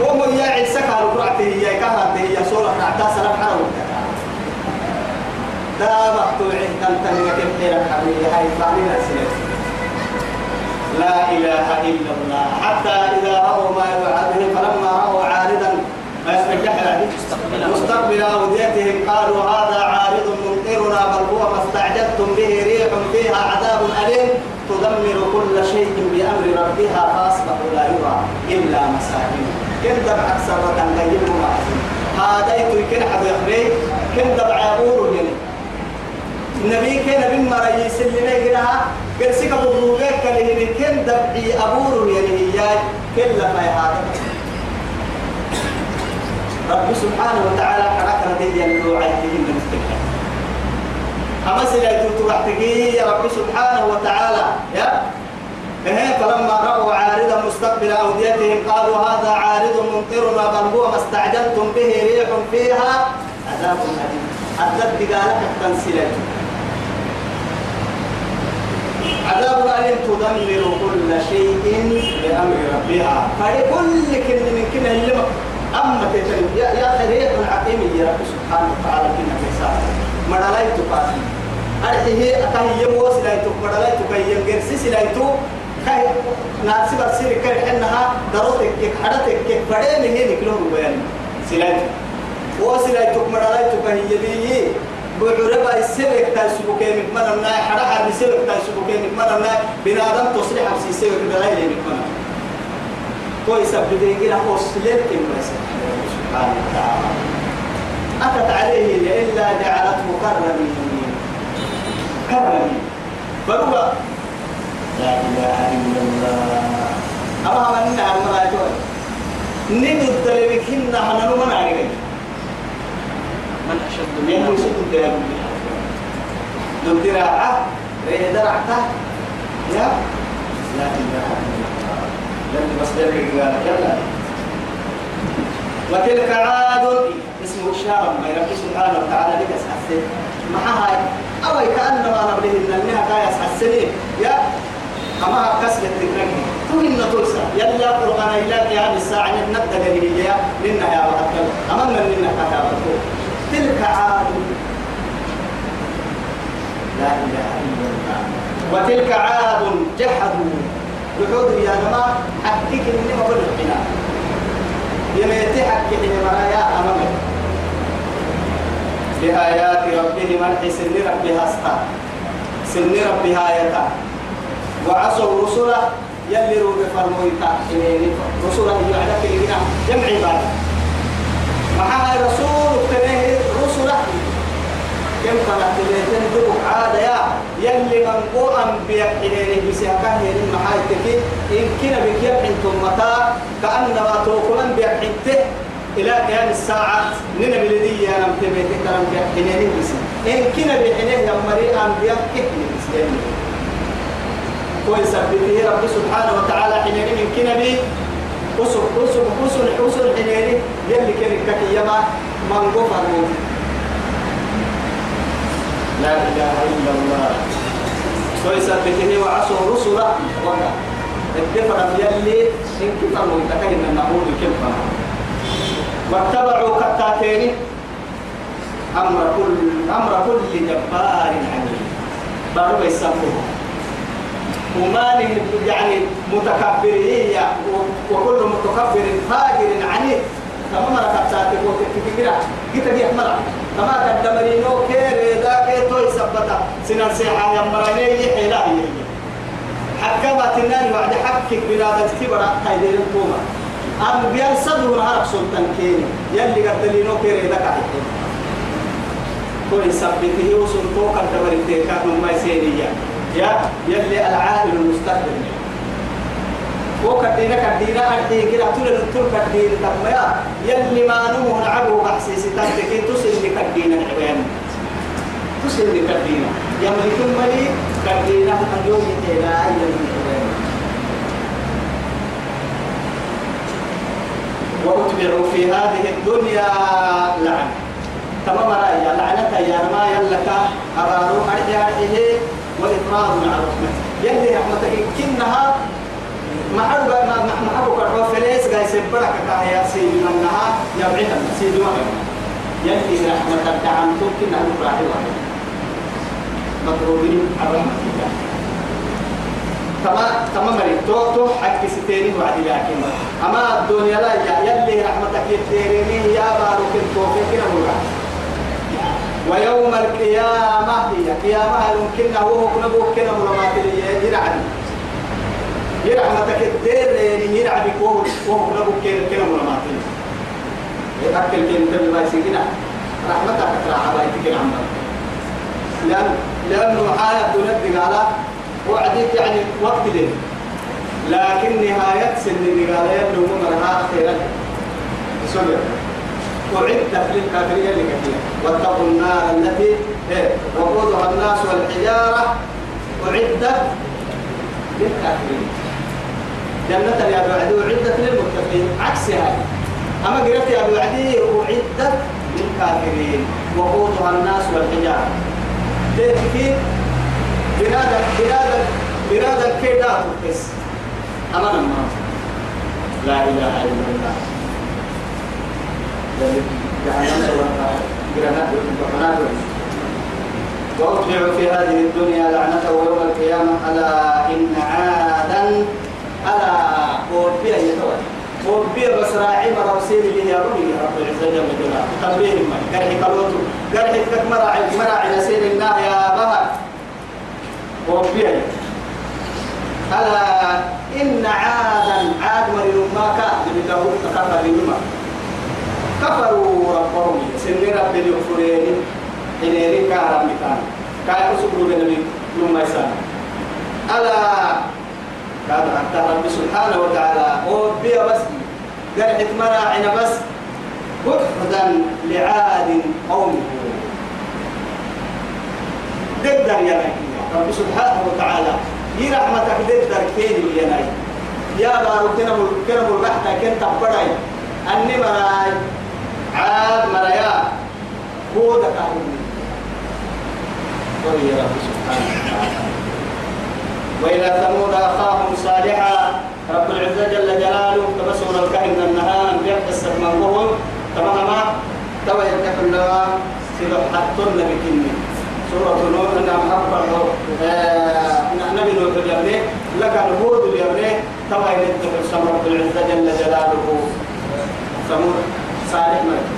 ومو يا عسك على قرعته هي كهرة هي صورة رعتا سلف حرو دا مقطوع كم تنك الحيرة حبيبي هاي فعلنا سنة لا إله إلا الله. حتى إذا رأوا ما يوعدهم فلما رأوا عارضا مستقبل أوديتهم قالوا هذا عارض ممطرنا بل هو ما استعجلتم به ريح فيها عذاب أليم. تدمر كل شيء بأمر ربها فأصبحوا لا يرى إلا مساكنهم كنت أكثر تنغيب هذا يكون حد يخبي كنت بعبور يعني النبي كان بما رئيس اللي نيجنا قرسك بضوغك كله كن دبعي أبور يعني هي كلا ما هذا رب سبحانه وتعالى حركة دي اللي عايزين نستكمل أما سلا تتوحتكي يا رب سبحانه وتعالى يا؟ إيه فلما رأوا عارضا مستقبل أوديتهم قالوا هذا عارض ممطرنا بل هو ما استعجلتم به ريح فيها عذاب أليم. أدت قالك التنسيلات عذاب أليم تدمر كل شيء بأمر ربها. فلكل كل من اللي أما تتلم يا يا خريق العقيم يا رب سبحانه وتعالى كنا كيسا مدلاي تقاسي أرحيه أكاه يموس لايتو مدلاي تكاي يمجرسي لايتو كاي ناس برسير كاي حنها دروتك كيك حدتك كيك بدي من هنا كلهم بيان. سلاي وسلاي تك مراي تك هي دي بعربا السلك تاي سبوكين من منا السلك تاي سبوكين من منا بنادم تصلح في سلك بلاي من منا كويس بدي أصلت كم بس سبحانه وتعالى أتت عليه إلا جعلته كرمين كرمين فهو لا إله إلا الله. أما من المرأة نيجي الدليل كنا هنو من عليه من أشد من منه يسوق الدليل. دم دراعة ريه درعته يا. لا إله إلا الله. لم بس قال يلا وتلك عاد اسمه الشارع ما يربي سبحانه وتعالى لك أسحسن معها أو كأنما نبله إن النها كايس حسنين يا. أما كسر الذكرك تهين تلسى يلا قرآن إلا يا الساعة نبدأ يا. لنا يا وحكا أمنا لنا كتابة تلك عاد. لا إله إلا الله. وتلك عاد جحدوا. وحود يا جماعة حقيقة إني ما بقول الحنا يميتي حقيقة إني مرايا أمامي. بآيات ربهم الحي سن ربها استا سن ربها يتا. وعصوا رسله يلي روب فرمويتا رسله يعلك لنا جمع بعد معها رسول تنيه رسله كم قناة تنيه دبك عادة يا يلي من قو أنبياء إليه بسيحكاه يلي محايتك. إن كنا بك يبحن ثمتا كأنما توقن أنبياء حنته إلى قيام الساعة ننا بلدي أنا متبيت كلام بحنين بس إن كنا بحنين يمري أنبياء كحنين بس كويس به رب سبحانه وتعالى حنين من كنا بي أسر أسر أسر أسر حنين يلي كان كتي يما من غفر لا إله إلا الله. كويس به وعصوا رسلا وقع. الدفر يلي إن كفر ويتكهن النعود كفر واتبعوا كتاتين أمر كل أمر كل جبار عنيد بارو يسموه وما يعني متكبرين وكل متكبر فاجر عنيد كما مرة كتاتي وتكتكرا كتا دي أحمر كما قدمرينو كيري ذاك توي سبتا. سنان سيحا يمراني يحيلا هي حكمت النار وعد حكك بلاد الكبرى هاي الكومة أنبياء صدر هرب سلطان كيني. يلي قدلينو كيري لك عيدين كل سبته وسلطو قد دبر التيكات من ما يسيريا يا. يلي العائل المستقبل وكدينا كدينا أرحي كده تولى نطول كدينا. تقميا يلي ما نمو نعبو بحسيسي تنتكي تسل كدينا الحبيان تسل كدينا. يملكون ملي كدينا إلى أي الحبيان وأتبعوا في هذه الدنيا لعن. تمام رأي لعنة يا ما يلك أبارو أرجع عليه وإطراد مع رحمته. يلي رحمتك كنها محبوب ما محبوب كرو فليس جاي سبرك كايا سي منها يبعدها سي دوما يلي رحمتك دعم تمكن أن تراحي واحد. مطلوبين الرحمة الله تمام تمام مريض. تو تو حق ستيني وعد لكن أما الدنيا لا يا يلي رحمتك يتيريني يا بارك التوفيق كنا مرة ويوم القيامة هي قيامة يمكن هو كنا بوكنا مرمات اللي يرحمتك الدير يرعد وهو وهو كنا بوكنا كنا مرمات يأكل كنا تبي ما يسيقنا رحمتك ترى عبايتك العمر لأن لأنه معايا الدنيا قال وعديك يعني وقت لي لكن نهاية سن قال يبدو مرها خيرا سوريا أعدت للكافرين اللي كثير واتقوا النار التي وقودها الناس والحجارة. أعدت للكافرين. جنة يا أبو عدي أعدت للمتقين. عكسها أما قرأت يا أبو عدي أعدت للكافرين. وقودها الناس والحجارة. كيف بنادى بنادى بنادى كيدا بس أمانة ما. لا إله إلا الله. وأتبع في هذه الدنيا لعنة ويوم القيامة. ألا إن عادا ألا وبيا يتوى. وبيا بس راعي مراسيل اللي ربي يا رب العزة جل جلاله تنبيه ما. قرحي قلوته قرحي كك مراعي. مراعي نسير الله يا بها وبيا ألا إن عادا عاد مريم ما كان. بداود تكفر لما كفروا ربهم. سن رب اليغفرين إن يريك على مكان كاي أسبروا لنبي لما يسان ألا قال حتى رب سبحانه وتعالى. وبي بس قال حكمنا عنا بس. بعدا لعاد قومه. قدر يا رب سبحانه وتعالى هي رحمتك قدر كين يا يا بارو كنا كنا مل بحتا كن تبراي أني مراي عاد مرايا. هو ده كهربني يا رب سبحانه وتعالى. وإلى ثمود أخاهم صالحا. رب العزة جل جلاله تبسور الكهن النهار بيحت السماء وهم تماما توا يتكلم لها سيدو حطن بكني سورة نوح نعم أكبر نبي نوح اليابني لك الهود اليابني توا يتكلم رب العزة جل جلاله. ثمود صالح ملك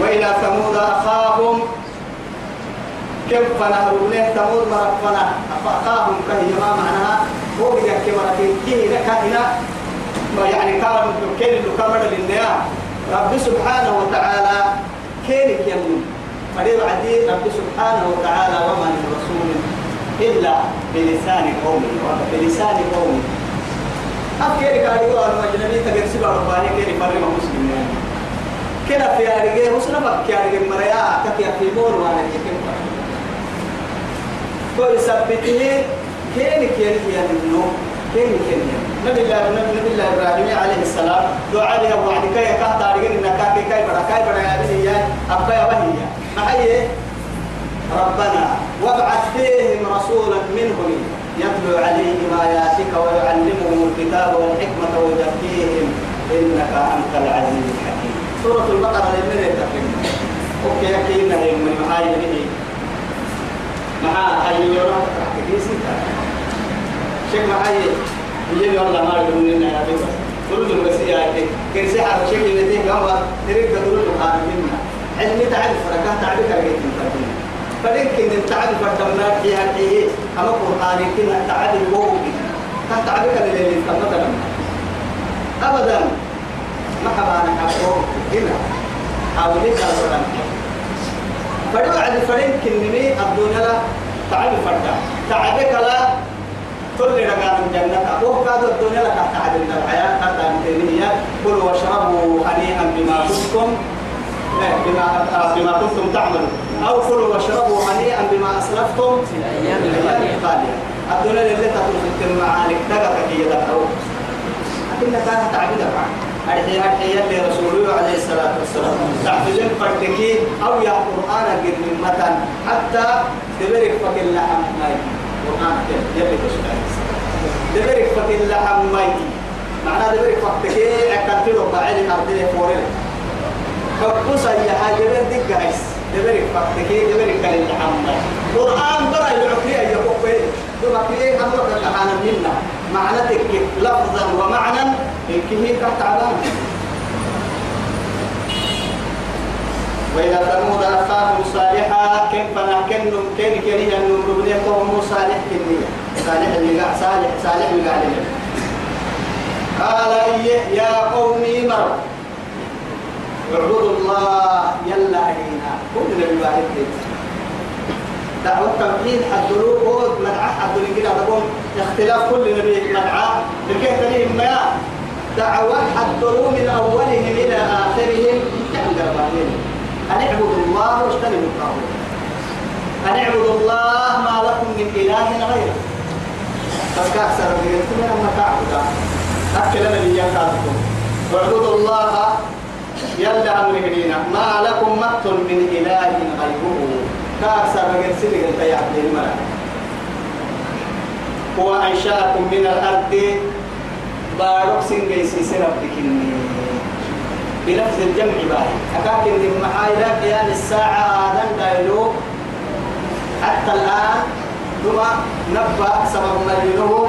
وإلى ثمود أخاهم كيف فنهر له ثمود مرفنا أخاهم كهي ما معناها؟ هو بيجي كما كي لك هنا؟ ما يعني كان كين اللي كمل للنيا رب سبحانه وتعالى كين يمن فريد عدي رب سبحانه وتعالى وما من إلا بلسان قومه بلسان قومه. أفكر قال يقول أنا أجنبي تجلس برباني كين فريم مسلمين كنا في أرجع وسنا بكي أرجع مريا؟ كتير في مور وأنا كتير كل سبته كين كين كين إنه كين كين نبي الله نبي الله إبراهيم عليه السلام دعاء له وعد كي كه تارجين إنك كي كي برا كي يا بني يا أبا يا بني يا. معي ربنا وابعث فيهم رسولا منهم يتلو عليهم آياتك ويعلمهم الكتاب والحكمة ويزكيهم. إنك أنت العزيز الحكيم. سورة البقرة لمن يتكلم أوكي أكيد نهي من معاي نبي مع أي يوم كيسي شيخ معي يجي والله ما يقولون لنا يا بس قلت له بس يا حرب شيخ اللي تيجي هو تريد تقول له هذا منا علمي تعرف فركان تعرف كيف تنتهي فلكن تعرف الدمار فيها هي أما قرآن كنا وهو كان تعرف اللي مثلا أبدا ما حبانا حقوق هنا حاولت أولا فدو عد فرين كنمي الدنيا لا تعب فردا. تعبك لا كل رجال من جنة وهو كاد الدنيا لك تعب من الحياة. حتى الدنيا كلوا واشربوا هنيئا بما كنتم بما بما كنتم تعملون. أو كلوا واشربوا هنيئا بما أسلفتم في الأيام الخالية. الدنيا اللي في المعارك دقة هي دقة لكن كانت تعبير أرحي أرحي اللي رسوله عليه الصلاة والسلام. تعبير فرتكي أو يا قرآن قد من متن حتى دبرك فك اللحم ماي. قرآن يلي تشتغل دبرك فك اللحم ماي. معناه دبرك فرتكي أكلت له بعدين أرضي فوري فقص يا حاجة ديك عيس. دبرك فرتكي دبرك اللحم ماي. قرآن برا يعطي أي فوقي دوما كيه أمرك الأحانا منا. معناتك لفظا ومعنى كيه تحت علامة. وإذا ثمود أخاهم صالحا كيف نحكن كين كين أن نبنيكم صالح كنية صالح اللي قاعد صالح صالح اللي قاعد قال يا قومي مر اعبدوا الله يلا علينا كل نبي واحد دعوة التوحيد حدلوا بود مدعاة حدلوا كده تقول اختلاف كل نبي مدعاة لكي تليهم ما دعوة حدلوا من أولهم إلى آخرهم؟ كان قربانين أن اعبدوا الله واجتنبوا الطاغوت. أن اعبدوا الله ما لكم من إله غيره. بس كأكثر من يكون لما تعبد. أكل نبي ينكاتكم واعبدوا الله يلا أمرهن ما لكم مقت من إله غيره. كأكثر من سنة أنت يا عبد الملك. هو أنشأكم من الأرض بارك سنجي سيسرب بكني. بلفظ الجمع باهي. أكاكن من محايلة قيام الساعة آدم دايلو. حتى الآن ثم نبأ سبب ملينه.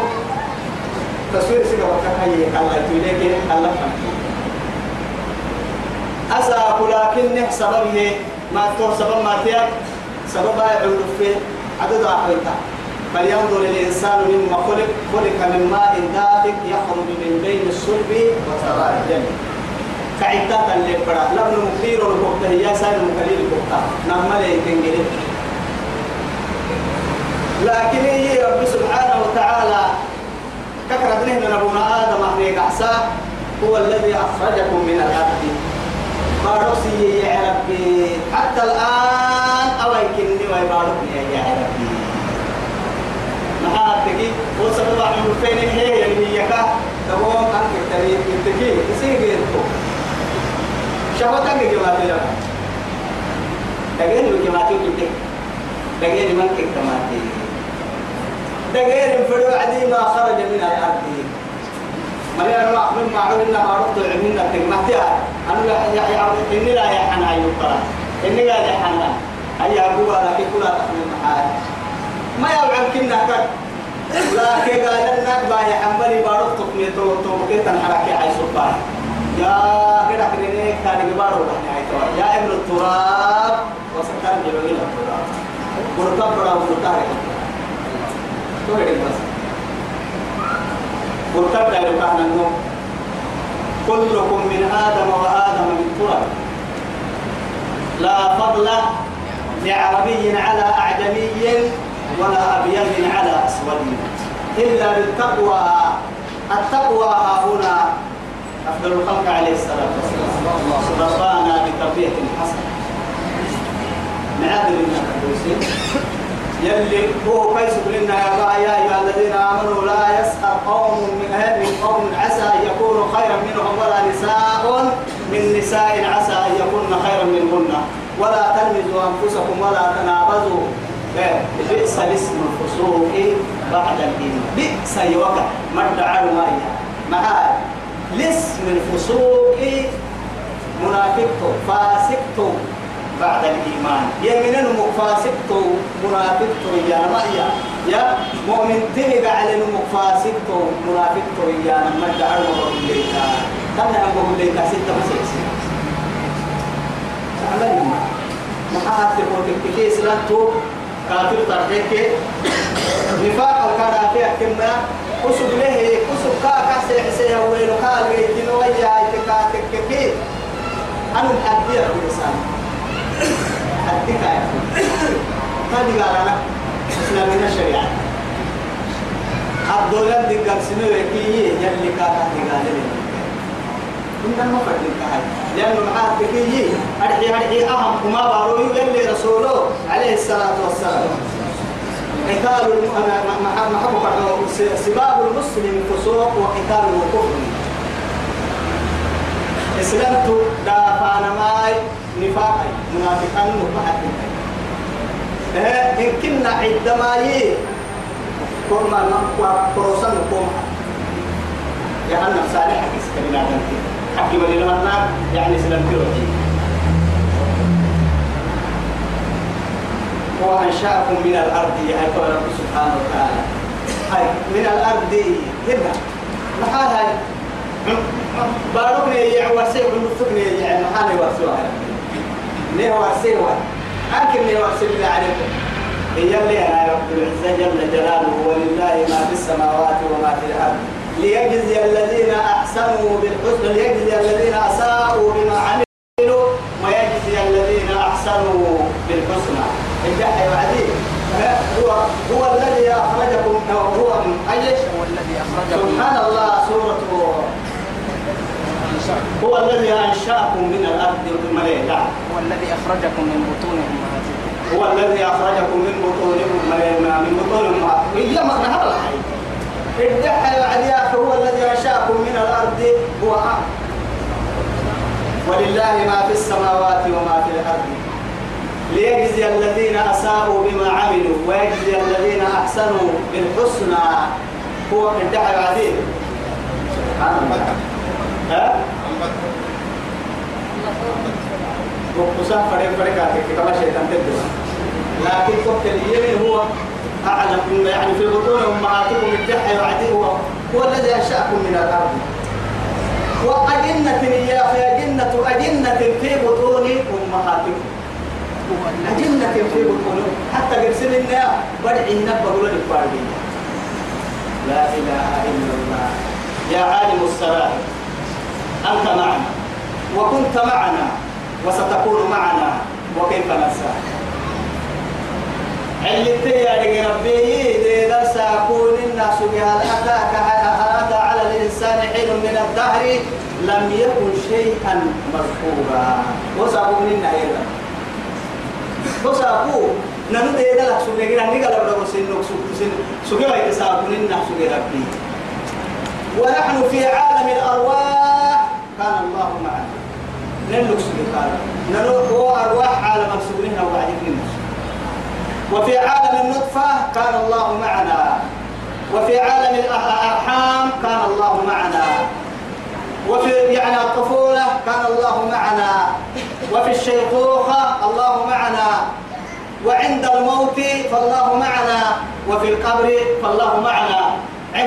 تصوير سيكا وكاكاية الله يتوليك الله فهمت أسا لكن سببه. ما تو سبب ما تيا سبب يعود في عدد أحويتا فلينظر الإنسان مما خلق خلق من ماء دافق يخرج من بين الصلب وترائب كعدة اللي برا لابن مكتير الكوكتا هي سائر مكليل الكوكتا نعمل يتنجل لكن هي رب سبحانه وتعالى؟ كثرة نهنا نبونا آدم أهنيك أحساه هو الذي أخرجكم من الأرض. بارسي يا ربي. حتى الآن أويكني ويباركني يا ربي محاتكي وسبب عمر فين هي يعني يكا تقوم أنك تريد تكي غيركم شفتك جماعة يا دقيقة جماعة كنت دقيقة من كنت ماتي دقيقة فرو عدي ما خرج من الأرض مريم ما من معروف إن ما رحت عملنا تجمعتها أنا يا يا إني لا يا حنا يقرأ إني لا يا حنا أي أبوه لكن كلها تحمل محال ما يوعد كنا كك لكن قال لنا باي حملي بارك تقني تو تو كيف تنحرك عايز سبحان يا كده كده كان يبارو يا ابن التراب وسكر جلوي التراب مرتب بڑا مرتب تو هيك بس مرتب ده لو كان النوم كلكم من آدم وآدم من تراب لا فضل لعربي على أعجمي ولا أبيض على أسود. إلا بالتقوى. التقوى ها هنا أفضل الخلق عليه الصلاة والسلام. ربانا بتربية حسنة. معادل من الكرسي يلي هو كيس لنا يا يا أيها الذين آمنوا لا يسأل قوم من أهل قوم عسى أن يكونوا خيرا منهم ولا نساء. من نساء عسى أن يكون خيرا منهن. ولا تلمزوا أنفسكم ولا تنابزوا. بئس الاسم الفسوق بعد الإيمان بئس يوقع. مرد على مايا معاي الاسم الفسوق منافقته فاسقته بعد الإيمان. يمين مفاسقته منافقته يا مايا. يا مؤمن تلقى على مفاسقته منافقته يا مرد على مبوليكا كان أنا مبوليكا ستة مسيسي تعمل محاها تقول تكتكي سلطه كافر ترحيك نفاق الكارا في أكمنا كسب له كسب كا كسر حسيه ويلو قال جيتين ويا تكا تككي أنا محدي الإنسان حدي كايا هذه قال أنا إسلامنا الشريعة الدولة دي قال سنو يكي يلي كا كا قال لي إنما ما فرد كاي لأنه معاه تكي أرحي أرحي أهم وما بارو يلي رسوله عليه الصلاة والسلام. قتال محبة سباب المسلم فسوق وقتال الكفر. إسلمت دافعنا ماي نفاقي منافقا مبحث إن كنا عندما يي كما نقوى كروسا نقوم يعني صالح كسكرنا حكي يعني سلمت روحي هو أنشأكم من الأرض يا رب سبحانه وتعالى. هاي من الأرض هنا محال هاي. باركني يا ورسي ونفقني يا محال ورسوها ليه ورسي واحد؟ أكل ليه ورسي بالله عليكم. هي اللي أنا رب العزة جل جلاله ولله ما في السماوات وما في الأرض. ليجزي الذين أحسنوا بالحسنى ليجزي الذين أساءوا بما عملوا ويجزي الذين أحسنوا بالحسنى. الدحي وعدي هو هو الذي أخرجكم هو أيش؟ هو الذي أخرجكم. سبحان الله سورة هو الذي أنشأكم من الأرض المليئة هو الذي أخرجكم من بطون أمهاتكم. هو الذي أخرجكم من بطون من بطون أمهاتكم. هي الحي. الدحي وعدي هو الذي أنشأكم من الأرض هو أم ولله ما في السماوات وما في الأرض. ليجزي الذين أساءوا بما عملوا ويجزي الذين أحسنوا بالحسنى. هو سبحان الله. ها؟ وقصة فريق فريق كما شيطان تبدو لكن قلت اليمين هو أعلم يعني في بطون أمهاتكم الدحى يعديه هو الذي أنشأكم من الأرض. وأجنة يا أخي أجنة أجنة في بطون أمهاتكم. أجنة في بطون حتى قرسل إنها بدعي نبه لك لا إله إلا الله. يا عالم السرائر أنت معنا وكنت معنا وستكون معنا وكيف ننسى علت يا ربي إذا ساكون الناس بهل أتاك أتى على الإنسان حين من الدهر لم يكن شيئا مذكورا وساكون النهير وساكون ننو الناس ونحن في عالم الأرواح. كان الله معنا. نلوك سوغي قال ننو هو أرواح عالم السوغي وبعد الناس وفي عالم النطفة كان الله معنا. وفي عالم الأرحام كان الله معنا. وفي يعني الطفولة كان الله معنا. وفي الشيخوخة الله معنا. وعند الموت فالله معنا. وفي القبر فالله معنا.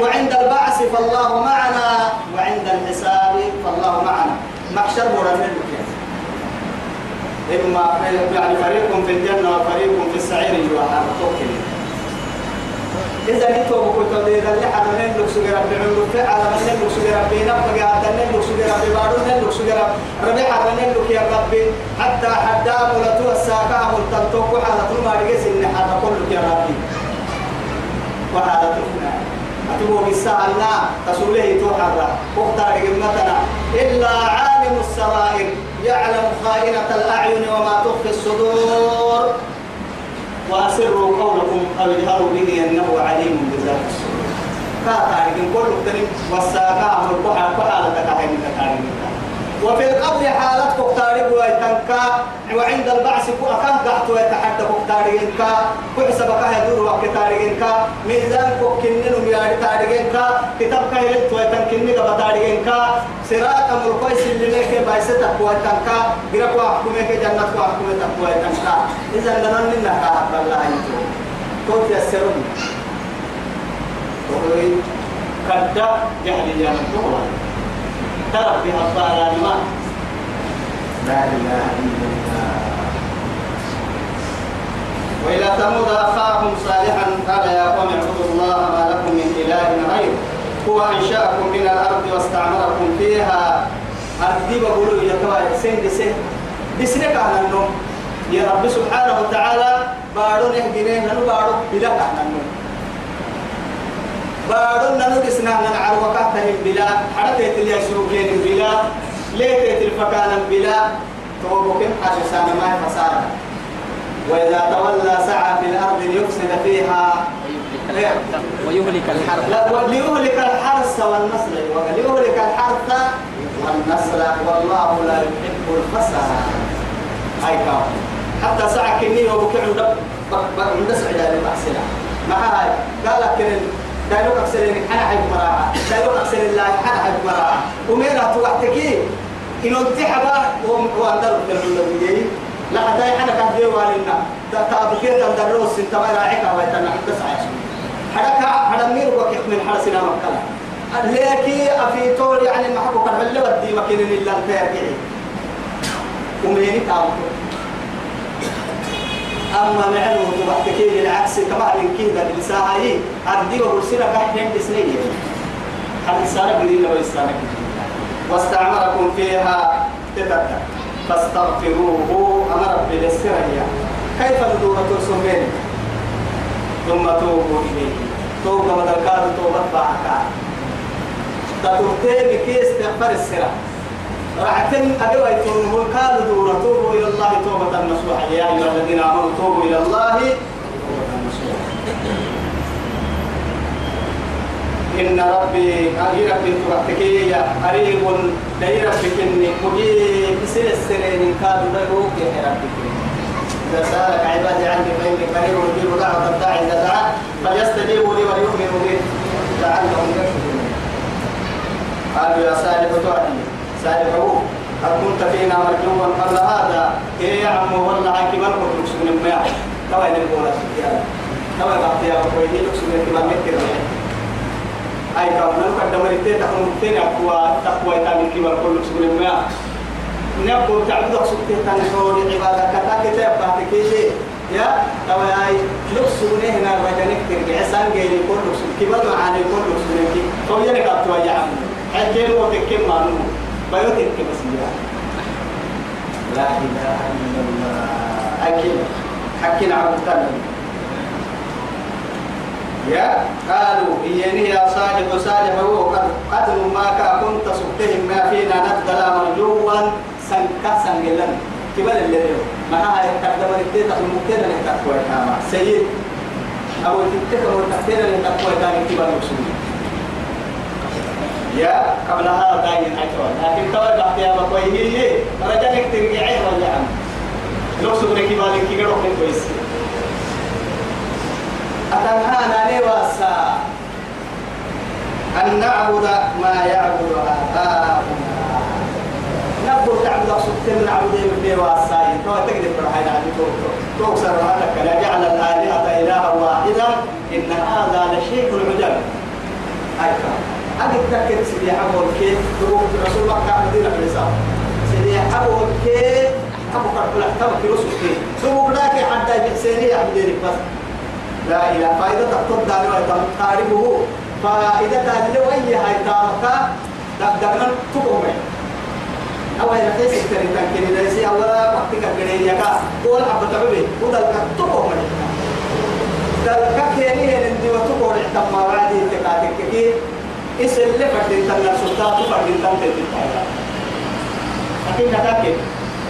وعند البعث فالله معنا. وعند الحساب فالله معنا. محشر مرمين إما يعني فريق في الجنة وفريق في السعير يوحى توكل. إذا نتو بكتو دي ذا اللي حدا نلوك سجرا بعمرو في على من نلوك سجرا بينبغي هذا نلوك سجرا ببارو نلوك سجرا ربي حدا نلوك يا ربي. حتى حدا ملتو الساكا ملتلتوك وحالة ما رجس إن حدا كلك يا ربي. وحالة تفنا أتبو بالسهلنا تسوله توحرا وقتا رجمتنا إلا عالم السرائر يعلم خائنة الأعين وما تخفي الصدور. وأسروا قولكم أو اجهروا به إنه عليم بذات الصدور. كاتارك كل مختلف والساقا بحا لتكاهي من تكاهي وفي القبر حالة كتارك ويتنكا وعند البعث أكاه قحت ويتحدى كتارك كحسب كاه يدور وكتارك ميزان كوكنن ومياري تارك كتاب كاه يلت ويتنكن كبتارك سراط أمر كويس اللي لك بايستك ويتنكا غيرك وحكمك جنة وحكمك ويتنكا إذا لنا لنا كاه الله يتو توت يسرون كدا جهل جانب ترك بها الطائرة الماء لا إله إلا الله وإلى ثمود أخاهم صالحا قال يا قوم اعبدوا الله ما لكم من إله غيره هو أنشأكم من الأرض واستعمركم فيها. أردي بقولوا يا كواي سين دي سين. بسرك على النوم يا رب سبحانه وتعالى بارو نهجنين ننو بارو بلا على النوم بارو دسنا من عروقة تهم بلا. حتى تلي سروكين بلا. ليه تلفكان بلا. توبكم حاسسان ما فسارا وإذا تولى سعى في الأرض ليفسد فيها. ويهلك الحرب لا ليهلك الحرث والنسل. ليهلك الحرث والنسل. والله لا يحب الفساد. هاي كاو. حتى ساعة كني وبكي عند عند سعيدة المحسنة مع هاي؟ قال لك دايلوك أكسرين أنا حيب مراعا دايلوك أكسرين الله أنا حيب مراعا وميرا توحتكي إنه انتحبا وأندر في العلوية. لا حتى كان ديو والنا تابكير تندروس انت ما راعيك ويتنا بس عايش حركة حدا مير وكيف من حرسنا مكلا لكي أفي طول يعني كان هلا بدي مكين إلا التابعي وميني تابكو أما معلو تبحتكي بالعكس كما كده بالساعة هي أردي وبرسلة كحين بسنية الإنسان قليل وإنسان واستعمركم فيها تتبع. فاستغفروه أمر بالسرية. كيف ندور ترسمين ثم توبوا إليه. توبة بدل توبة بعكا تتوبتين كي استغفر السرة. رعتن أدوى يتوبوا قالوا دورة. توبوا إلى الله توبة نصوحا يا أيها الذين آمنوا توبوا إلى الله توبة نصوحا إن ربي أجي ربي تبعتكي يا قريب داي ربك إني مجيب سر السرين كادوا لهوك يا ربك. إذا سألك عبادي عني فإني قريب أجيب دعوة الداعي إذا دعا فليستجيبوا لي وليؤمنوا بي لعلهم يرشدون قالوا يا صالح تعدي صالح كنت فينا مرجوا قبل هذا إيه يا عم والله عنك من كنت من المياه كوين الأولى تما بعطي يا هي لك سنة كما مكر أي كم نلقى الدمرتين تكون تين أقوى تقوى تامل كما كل سنة ما نبغى تعبد سبتين تنشور عبادة كتا كتاب بعد كيشي يا أي لك سنة هنا رجانك ترجع سان جيري كل سنة كما معاني كل سنة كي فوجا لك أبتوا يا عم حكيم وتكيم مانو بيوتك بس لا إله إلا الله أكيد حكينا عبد يا قالوا إيني يا صالح صالح هو قد قدر ما كنت سبتهم ما فينا نبدل مرجوا سنكا سنجلن كبر اللي ما هاي تقدم الدين المكتنا اللي تقوى كاما سيد. أو تتكلم التكتير اللي تقوى كاما كبر مسلمين يا قبل هذا داين أجوا لكن توا بعد يا بقوي هي رجعك ترجعي رجع لو سبنا كبار كي قالوا كويس أتنهانا لواسا أن نعبد ما يعبد آباؤنا. نبدو تعبد سبتين نعبد من واسا تو تقدر فرحين عن توكسر هذا لا جعل الآلهة إلها واحدا. إن هذا لشيء عجب. أيضا أجد تكت سيدي حبول كيف تروح رسول الله كان مدينة في الإسلام سيدي حبول كيف أبو كربلاء تبع في رسول كيف سوق لك حتى بحسيني عبد بس. لا إله. فائدة تقصد دار تعرفه فإذا تهدل وأي هاي تامك دقدقنا تقوم أول رئيس التري تنكني ليس أولا وقتك كنين يكا قول حبة تبي ودل تقوم دل كيني هندي وتقول احتمى وعدي تكاتك كي. إسل لفردين تنال سلطات فردين تنتهي لكن كتاكي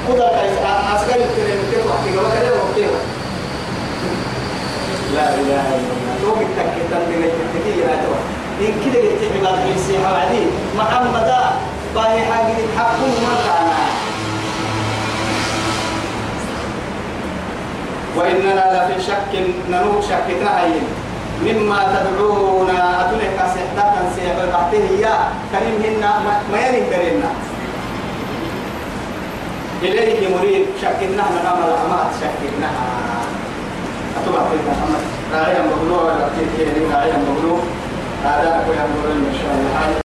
ودل كيس أسكال التري كيف وقتك وكذا وقتك لا إله إلا الله. لو بدك تنتهي كتير هذا إن كده قلت عباد عيسى وعدي. محمد باهي حاجة حكم ما وإننا لفي شك ننوك شك تهين مما تدعونا أتلك سحدة سيحة تحته يا كريم هنا ما يلي كريمنا إليه مريد شك شكتنا نعم الأعمال شك شكتنا أتبع تلك محمد راعيا مغلوب راعيا مغلوب هذا أكو يا إن شاء الله